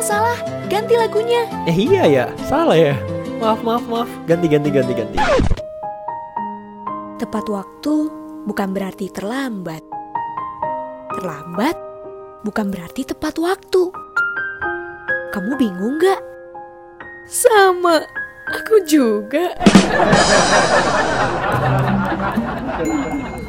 salah salah. Ganti lagunya. Eh iya ya, salah ya. Maaf maaf maaf. Ganti ganti ganti ganti. Tepat waktu bukan berarti terlambat. Terlambat bukan berarti tepat waktu. Kamu bingung gak? Sama, aku juga.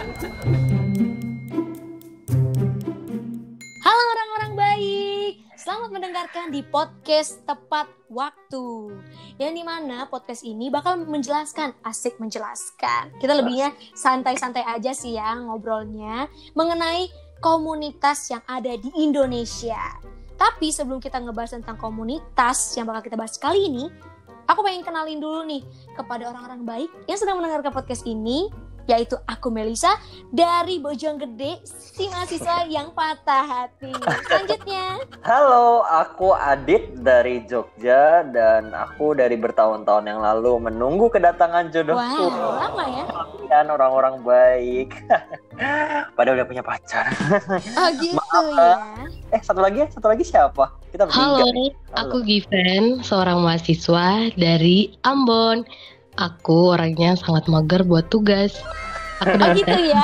mendengarkan di podcast tepat waktu. Yang di mana podcast ini bakal menjelaskan, asik menjelaskan. Kita lebihnya santai-santai aja sih ya ngobrolnya mengenai komunitas yang ada di Indonesia. Tapi sebelum kita ngebahas tentang komunitas yang bakal kita bahas kali ini, aku pengen kenalin dulu nih kepada orang-orang baik yang sedang mendengarkan podcast ini, yaitu aku Melisa dari Bojonggede, si mahasiswa yang patah hati. Selanjutnya, Halo, aku Adit dari Jogja dan aku dari bertahun-tahun yang lalu menunggu kedatangan jodohku. wow, lama ya? Dan orang-orang baik. Pada udah punya pacar. Oh gitu Maaf, ya. Eh, satu lagi ya? Satu lagi siapa? Kita bertiga Halo, nih. aku Given, seorang mahasiswa dari Ambon. Aku orangnya sangat mager buat tugas. Aku Oh gitu ya.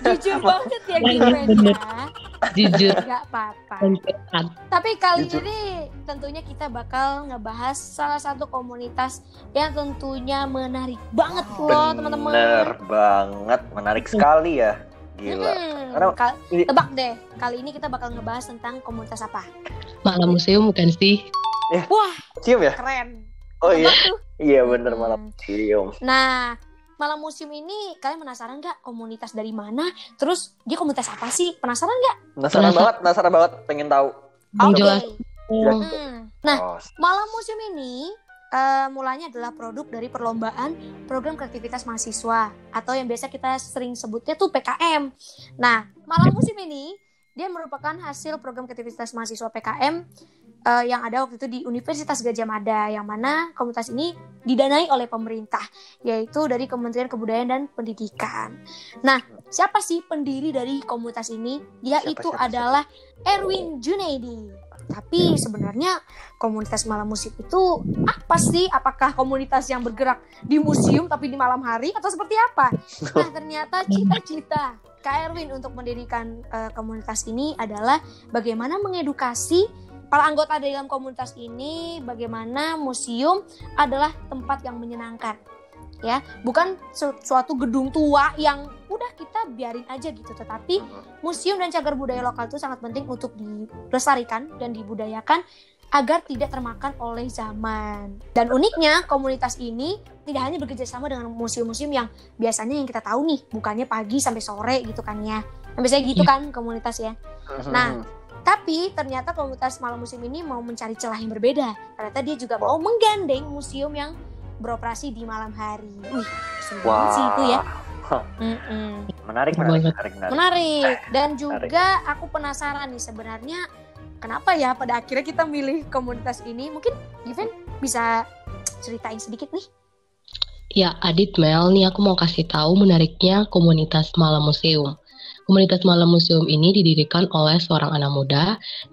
Jujur banget ya bener. ya. jujur Gak apa-apa. sehat. Tapi kali Jujur. ini tentunya kita bakal ngebahas salah satu komunitas yang tentunya menarik banget loh teman-teman. Bener banget, menarik sekali ya. Gila. Hmm, Karena- kal- ini- tebak deh, kali ini kita bakal ngebahas tentang komunitas apa? Malam museum bukan sih? Wah, Cium ya? keren. Oh iya, tuh. iya bener Hmm. malam cium. Nah, malam museum ini kalian penasaran nggak komunitas dari mana? Terus dia komunitas apa sih? Penasaran nggak? Penasaran Penasaran. banget, penasaran banget, pengen tahu. Oke. jelas. Hmm. Nah, Oh, Malam Museum ini eh, mulanya adalah produk dari perlombaan program kreativitas mahasiswa atau yang biasa kita sering sebutnya tuh PKM. Nah, Malam Museum ini dia merupakan hasil program kreativitas mahasiswa PKM eh, yang ada waktu itu di Universitas Gajah Mada yang mana komunitas ini didanai oleh pemerintah yaitu dari Kementerian Kebudayaan dan Pendidikan. Nah, siapa sih pendiri dari komunitas ini? Dia Siapa, itu siapa, siapa? adalah Erwin Junaidi. Tapi sebenarnya komunitas malam museum itu apa sih? Apakah komunitas yang bergerak di museum tapi di malam hari atau seperti apa? Nah, ternyata cita-cita Kak Erwin untuk mendirikan eh, komunitas ini adalah bagaimana mengedukasi para anggota dalam komunitas ini bagaimana museum adalah tempat yang menyenangkan. Ya, bukan su- suatu gedung tua yang udah kita biarin aja gitu, tetapi museum dan cagar budaya lokal itu sangat penting untuk dilestarikan dan dibudayakan agar tidak termakan oleh zaman. Dan uniknya komunitas ini tidak hanya bekerja sama dengan museum-museum yang biasanya yang kita tahu nih, bukannya pagi sampai sore gitu kan ya. Nah, biasanya gitu kan komunitas ya. Nah, Tapi ternyata komunitas malam museum ini mau mencari celah yang berbeda. Ternyata dia juga mau menggandeng museum yang beroperasi di malam hari. Wih, seru banget sih itu ya. Menarik, Seru menarik, banget. menarik, menarik. Menarik. Dan juga aku penasaran nih sebenarnya kenapa ya pada akhirnya kita milih komunitas ini. Mungkin Given bisa ceritain sedikit nih. Ya, Adit Mel, nih aku mau kasih tahu menariknya komunitas Malam Museum. Komunitas Malam Museum ini didirikan oleh seorang anak muda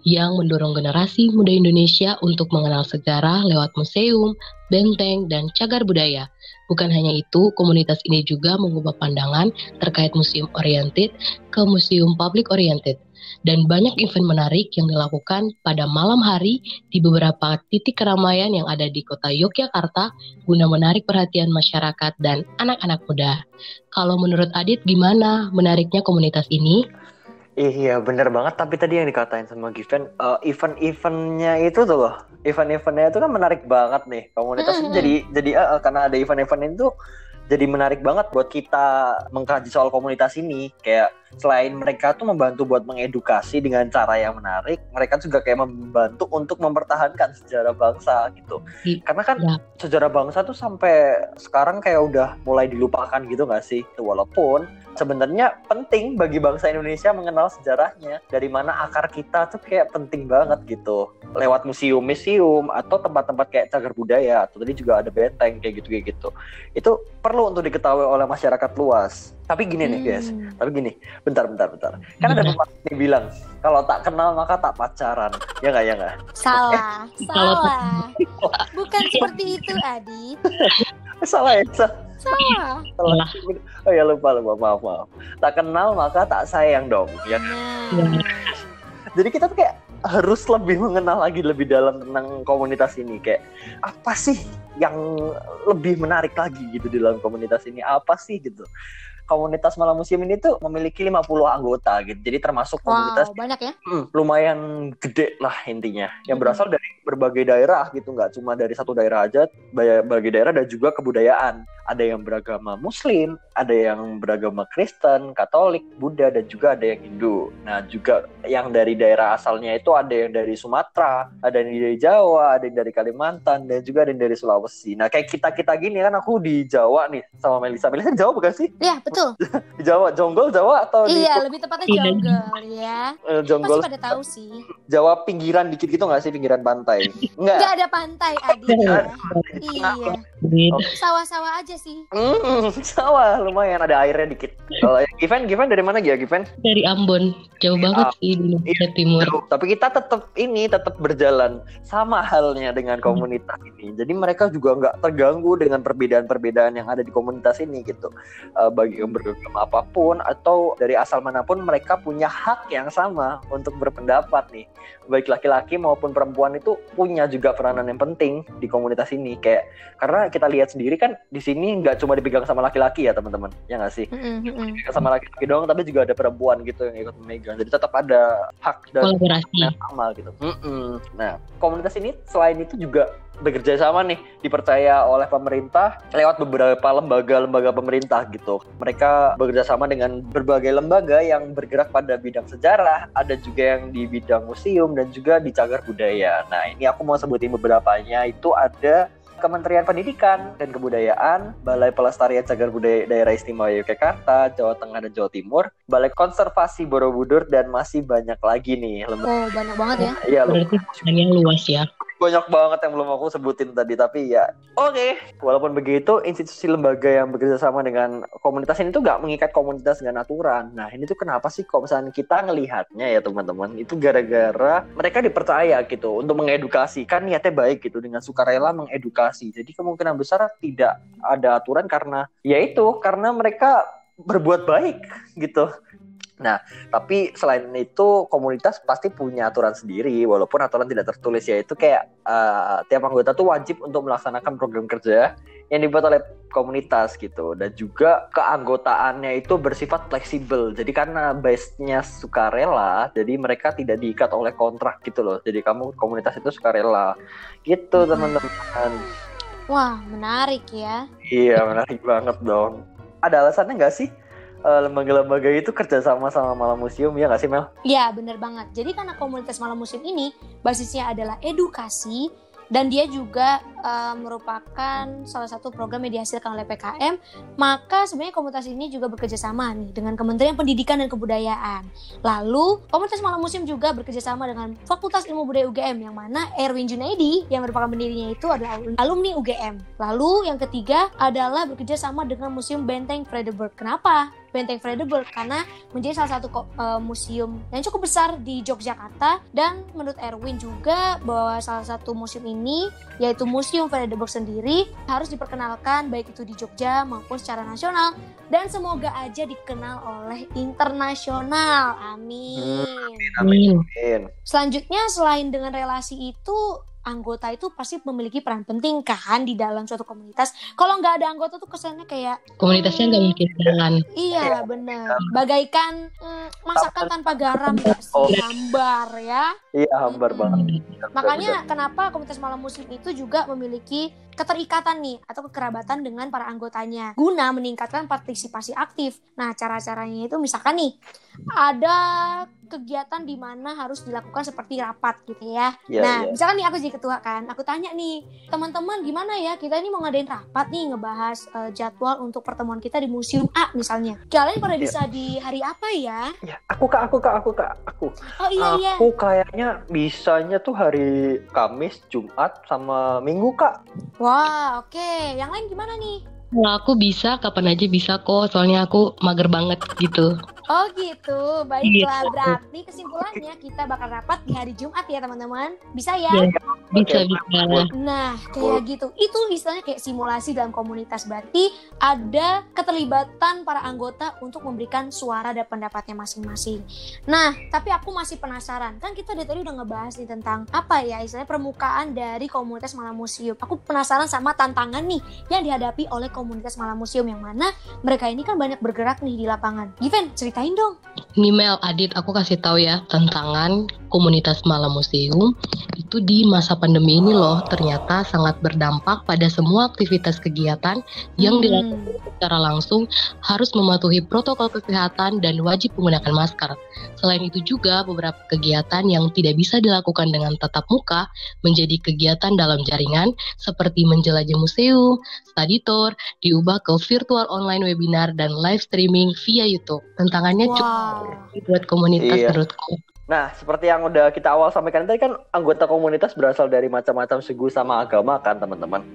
yang mendorong generasi muda Indonesia untuk mengenal sejarah lewat museum, benteng, dan cagar budaya. Bukan hanya itu, komunitas ini juga mengubah pandangan terkait museum oriented ke museum public oriented. Dan banyak event menarik yang dilakukan pada malam hari di beberapa titik keramaian yang ada di kota Yogyakarta guna menarik perhatian masyarakat dan anak-anak muda. Kalau menurut Adit gimana menariknya komunitas ini? Iya bener banget tapi tadi yang dikatain sama Given eh, event-eventnya itu tuh loh event-eventnya itu kan menarik banget nih komunitas ini jadi jadi eh, karena ada event-event itu jadi menarik banget buat kita mengkaji soal komunitas ini kayak selain mereka tuh membantu buat mengedukasi dengan cara yang menarik mereka juga kayak membantu untuk mempertahankan sejarah bangsa gitu. I- karena kan ya. sejarah bangsa tuh sampai sekarang kayak udah mulai dilupakan gitu nggak sih? Walaupun sebenarnya penting bagi bangsa Indonesia mengenal sejarahnya. Dari mana akar kita tuh kayak penting banget gitu. Lewat museum-museum atau tempat-tempat kayak cagar budaya atau tadi juga ada benteng kayak gitu kayak gitu. Itu perlu untuk diketahui oleh masyarakat luas Tapi gini nih guys, Hmm. tapi gini, bentar bentar bentar. Kan ada pepatah yang bilang kalau tak kenal maka tak pacaran. Ya nggak ya nggak? Salah, Kalau- salah. Bukan seperti itu, Adit. Salah ya. Sa- Salah. Salah. Oh ya lupa lupa maaf maaf. Tak kenal maka tak sayang dong. Ya. Nah, Jadi kita tuh kayak harus lebih mengenal lagi lebih dalam tentang komunitas ini kayak apa sih yang lebih menarik lagi gitu di dalam komunitas ini apa sih gitu komunitas malam museum ini tuh memiliki 50 anggota gitu. Jadi termasuk komunitas wow, banyak ya. Hmm, lumayan gede lah intinya. Yang berasal dari berbagai daerah gitu nggak cuma dari satu daerah aja berbagai daerah dan juga kebudayaan ada yang beragama Muslim ada yang beragama Kristen Katolik Buddha dan juga ada yang Hindu nah juga yang dari daerah asalnya itu ada yang dari Sumatera ada yang dari Jawa ada yang dari Kalimantan dan juga ada yang dari Sulawesi nah kayak kita kita gini kan aku di Jawa nih sama Melisa Melisa di Jawa bukan sih Iya, betul. di Jawa Jonggol Jawa atau di Iya, lebih tepatnya jonggol ya. eh, Pasti Jonggol pada tahu sih. Jawa pinggiran dikit gitu nggak sih pinggiran pantai? Enggak. Nggak ada pantai, Adit. ya. Iya. Gitu. Sawah-sawah aja sih. Hmm, sawah lumayan ada airnya dikit. Kalau Given, Given dari mana ya Given? Dari Ambon, jauh banget sih di Indonesia Timur. Tapi kita tetap ini tetap berjalan sama halnya dengan komunitas ini. Jadi mereka juga nggak terganggu dengan perbedaan-perbedaan yang ada di komunitas ini gitu. Eh, bagi yang beragama apa pun atau dari asal mana pun mereka punya hak yang sama untuk berpendapat nih. Baik laki-laki maupun perempuan itu punya juga peranan yang penting di komunitas ini. Kayak karena kita lihat sendiri kan di sini nggak cuma dipegang sama laki-laki ya teman-teman, ya nggak sih? Dipegang sama laki-laki doang, tapi juga ada perempuan gitu yang ikut memegang. Jadi tetap ada hak dan Kolaborasi. yang sama gitu. Mm-mm. Nah, komunitas ini selain itu juga bekerja sama nih, dipercaya oleh pemerintah lewat beberapa lembaga-lembaga pemerintah gitu. Mereka bekerja sama dengan berbagai lembaga yang bergerak pada bidang sejarah, ada juga yang di bidang museum dan juga di cagar budaya. Nah, ini aku mau sebutin beberapanya. Itu ada Kementerian Pendidikan dan Kebudayaan, Balai Pelestarian Cagar Budaya Daerah Istimewa Yogyakarta, Jawa Tengah dan Jawa Timur, Balai Konservasi Borobudur dan masih banyak lagi nih lembaga Oh, banyak banget ya. Iya loh, Berarti yang luas ya. Banyak banget yang belum aku sebutin tadi tapi ya oke. Walaupun begitu institusi lembaga yang bekerja sama dengan komunitas ini tuh nggak mengikat komunitas dengan aturan. Nah ini tuh kenapa sih kalau misalnya kita ngelihatnya ya teman-teman itu gara-gara mereka dipercaya gitu untuk mengedukasi kan niatnya baik gitu dengan sukarela mengedukasi. Jadi kemungkinan besar tidak ada aturan karena ya itu karena mereka berbuat baik gitu. Nah, tapi selain itu komunitas pasti punya aturan sendiri, walaupun aturan tidak tertulis yaitu kayak eh, tiap anggota tuh wajib untuk melaksanakan program kerja yang dibuat oleh komunitas gitu, dan juga keanggotaannya itu bersifat fleksibel. Jadi karena base-nya sukarela, jadi mereka tidak diikat oleh kontrak gitu loh. Jadi kamu komunitas itu sukarela, gitu teman-teman. Wah, menarik ya. Iya menarik banget dong. Ada alasannya nggak sih lembaga-lembaga itu kerja sama malam museum ya nggak sih Mel? Ya, bener banget. Jadi karena komunitas malam musim ini basisnya adalah edukasi dan dia juga eh, merupakan salah satu program yang dihasilkan oleh PKM, maka sebenarnya komunitas ini juga bekerja sama nih dengan Kementerian Pendidikan dan Kebudayaan. Lalu, komunitas malam musim juga bekerja sama dengan Fakultas Ilmu Budaya UGM yang mana Erwin Junaidi yang merupakan pendirinya itu adalah alumni UGM. Lalu yang ketiga adalah bekerja sama dengan Museum Benteng Frederik. Kenapa? Benteng Frederik karena menjadi salah satu eh, museum yang cukup besar di Yogyakarta dan menurut Erwin juga bahwa salah satu museum ini yaitu Museum Frederik sendiri harus diperkenalkan baik itu di Jogja maupun secara nasional dan semoga aja dikenal oleh internasional. Amin. Amin. Amin. Selanjutnya selain dengan relasi itu anggota itu pasti memiliki peran penting kan di dalam suatu komunitas. Kalau nggak ada anggota tuh kesannya kayak Komunitasnya nggak mungkin jalan. Iya benar. Bagaikan mm, masakan tanpa garam sih? Oh. Hambar ya. Iya hambar Mm-mm. banget. Makanya kenapa komunitas malam musik itu juga memiliki keterikatan nih atau kekerabatan dengan para anggotanya guna meningkatkan partisipasi aktif. Nah, cara-caranya itu misalkan nih ada kegiatan di mana harus dilakukan seperti rapat gitu ya. Iya, nah, iya. misalkan nih aku jadi ketua kan, aku tanya nih, teman-teman gimana ya kita ini mau ngadain rapat nih ngebahas eh, jadwal untuk pertemuan kita di museum A misalnya. Kalian pada Iya. bisa di hari apa ya? Ya, aku kak, aku kak, aku kak, aku. Oh iya iya. Aku kayaknya bisanya tuh hari Kamis, Jumat, sama Minggu kak. Wah, oke. Yang lain gimana nih? Kalau aku bisa, kapan aja bisa kok. Soalnya aku mager banget gitu. Oh gitu, baiklah. Gitu. Berarti kesimpulannya kita bakal rapat di hari Jumat ya teman-teman. Bisa ya? Iya. Bisa, bisa. Nah, kayak gitu. Itu istilahnya kayak simulasi dalam komunitas. Berarti ada keterlibatan para anggota untuk memberikan suara dan pendapatnya masing-masing. Nah, tapi aku masih penasaran. Kan kita dari tadi udah ngebahas nih tentang apa ya istilahnya permukaan dari komunitas malam museum. Aku penasaran sama tantangan nih yang dihadapi oleh komunitas malam museum yang mana mereka ini kan banyak bergerak nih di lapangan. Given, ceritain dong. Nih Mel, Adit, aku kasih tahu ya tantangan komunitas malam museum itu di masa pandemi ini loh ternyata sangat berdampak pada semua aktivitas kegiatan yang Hmm. dilakukan secara langsung harus mematuhi protokol kesehatan dan wajib menggunakan masker. Selain itu juga beberapa kegiatan yang tidak bisa dilakukan dengan tatap muka menjadi kegiatan dalam jaringan seperti menjelajah museum, study tour, diubah ke virtual online webinar dan live streaming via YouTube. Tantangannya cukup Wow. buat komunitas Iya. menurutku. Nah, seperti yang udah kita awal sampaikan tadi kan anggota komunitas berasal dari macam-macam suku sama agama kan, teman-teman.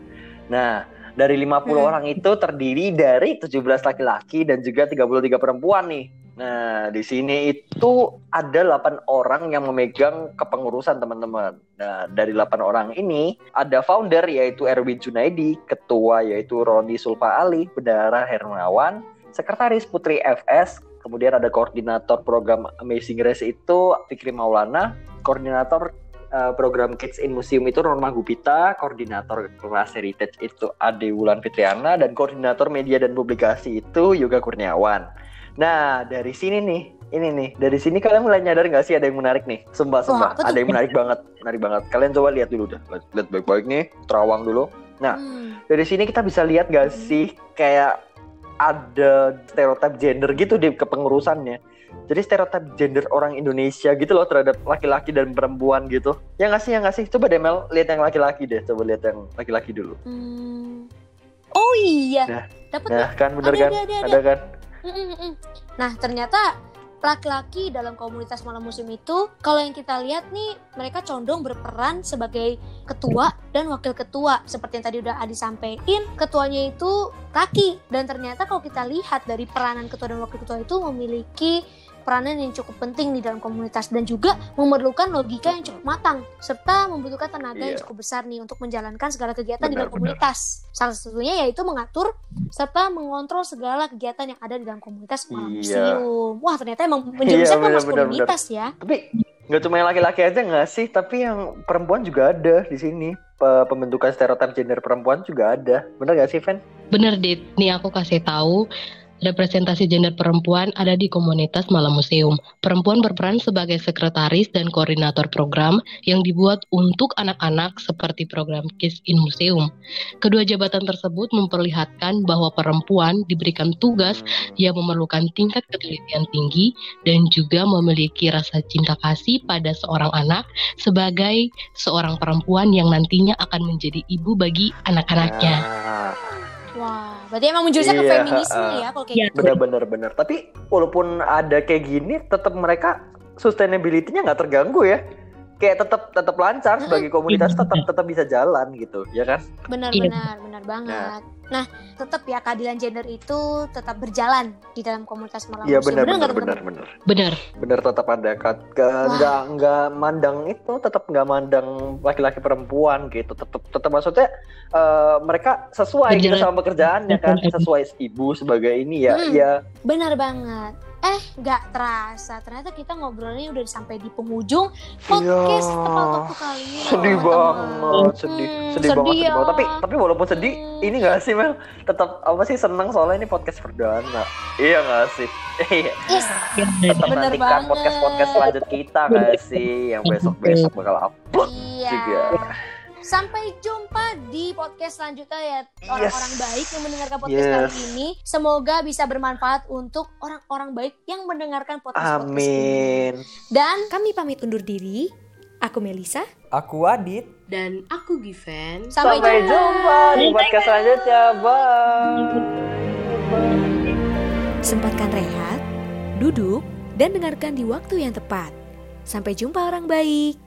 Nah, dari 50 Hmm. orang itu terdiri dari 17 laki-laki dan juga 33 perempuan nih. Nah, di sini itu ada 8 orang yang memegang kepengurusan, teman-teman. Nah, dari 8 orang ini ada founder yaitu Erwin Junaidi, ketua yaitu Roni Sulfa Ali, bendahara Hermawan, sekretaris Putri FS, kemudian ada koordinator program Amazing Race itu Fikri Maulana, koordinator uh, program Kids in Museum itu Norma Gupita, koordinator kelas Heritage itu Ade Wulan Fitriana, dan koordinator media dan publikasi itu Yoga Kurniawan. Nah, dari sini nih, ini nih, dari sini kalian mulai nyadar nggak sih ada yang menarik nih? Sumpah, sumpah, tuh? ada yang menarik banget, menarik banget. Kalian coba lihat dulu dah, lihat, lihat baik-baik nih, terawang dulu. Nah, Hmm. dari sini kita bisa lihat gak sih kayak ada stereotip gender gitu di kepengurusannya. Jadi stereotip gender orang Indonesia gitu loh terhadap laki-laki dan perempuan gitu. Ya nggak sih, ya nggak sih. Coba deh Mel, lihat yang laki-laki deh. Coba lihat yang laki-laki dulu. Hmm. Oh iya, Nah, dapat Nah, kan bener Ada, kan? ada, ada, Ada kan? Mm, mm. Nah, ternyata laki-laki dalam komunitas malam musim itu, kalau yang kita lihat nih, mereka condong berperan sebagai ketua dan wakil ketua. Seperti yang tadi udah Adi sampaikan, ketuanya itu laki. Dan ternyata kalau kita lihat dari peranan ketua dan wakil ketua itu memiliki peranan yang cukup penting di dalam komunitas dan juga memerlukan logika yang cukup matang serta membutuhkan tenaga yang Iya. cukup besar nih untuk menjalankan segala kegiatan di dalam Benar, benar. komunitas. Salah satunya yaitu mengatur serta mengontrol segala kegiatan yang ada di dalam komunitas malam Iya. museum. Wah ternyata emang menjelaskan benar, mas benar, komunitas ya. Tapi nggak cuma yang laki-laki aja nggak sih? Tapi yang perempuan juga ada di sini. Pe- Pembentukan stereotip gender perempuan juga ada. Bener gak sih, Fen? Bener, Dit. Nih aku kasih tahu representasi gender perempuan ada di komunitas Malam Museum. Perempuan berperan sebagai sekretaris dan koordinator program yang dibuat untuk anak-anak seperti program Kids in Museum. Kedua jabatan tersebut memperlihatkan bahwa perempuan diberikan tugas yang memerlukan tingkat ketelitian tinggi dan juga memiliki rasa cinta kasih pada seorang anak sebagai seorang perempuan yang nantinya akan menjadi ibu bagi anak-anaknya. Nah, Wah, berarti emang ke Iya, feminisme uh, ya kalau kayak Iya. gitu. bener-bener bener. Tapi walaupun ada kayak gini, tetap mereka sustainability-nya nggak terganggu ya. Kayak tetap tetap lancar sebagai komunitas tetap tetap bisa jalan gitu, ya kan? Benar Iya. benar benar banget. Nah, tetap ya keadilan gender itu tetap berjalan di dalam komunitas malam Iya museum. benar benar benar benar. Benar. Bener tetap ada kat nggak nggak mandang itu tetap nggak mandang laki-laki perempuan gitu tetap tetap maksudnya eh, mereka sesuai gitu sama pekerjaannya kan sesuai ibu sebagai ini ya Hmm. ya Benar banget. Eh, nggak terasa. Ternyata kita ngobrolnya udah sampai di penghujung podcast Iya. tepat waktu kali ini. sedih teman-teman. banget sedih Hmm, sedih banget sedih ya. banget tapi tapi walaupun sedih Hmm. ini nggak sih Mel tetap apa sih seneng soalnya ini podcast perdana iya nggak sih iya Yes. tetap nantikan banget. podcast podcast selanjut kita nggak sih yang besok besok bakal upload Iya. juga Sampai jumpa di podcast selanjutnya ya orang-orang baik yang mendengarkan podcast Yes. kali ini. Semoga bisa bermanfaat untuk orang-orang baik yang mendengarkan podcast podcast ini. amin Dan kami pamit undur diri. Aku Melisa. Aku Adit. Dan aku Given. Sampai, Sampai jumpa di podcast selanjutnya. Bye. Sempatkan rehat, duduk, dan dengarkan di waktu yang tepat. Sampai jumpa orang baik.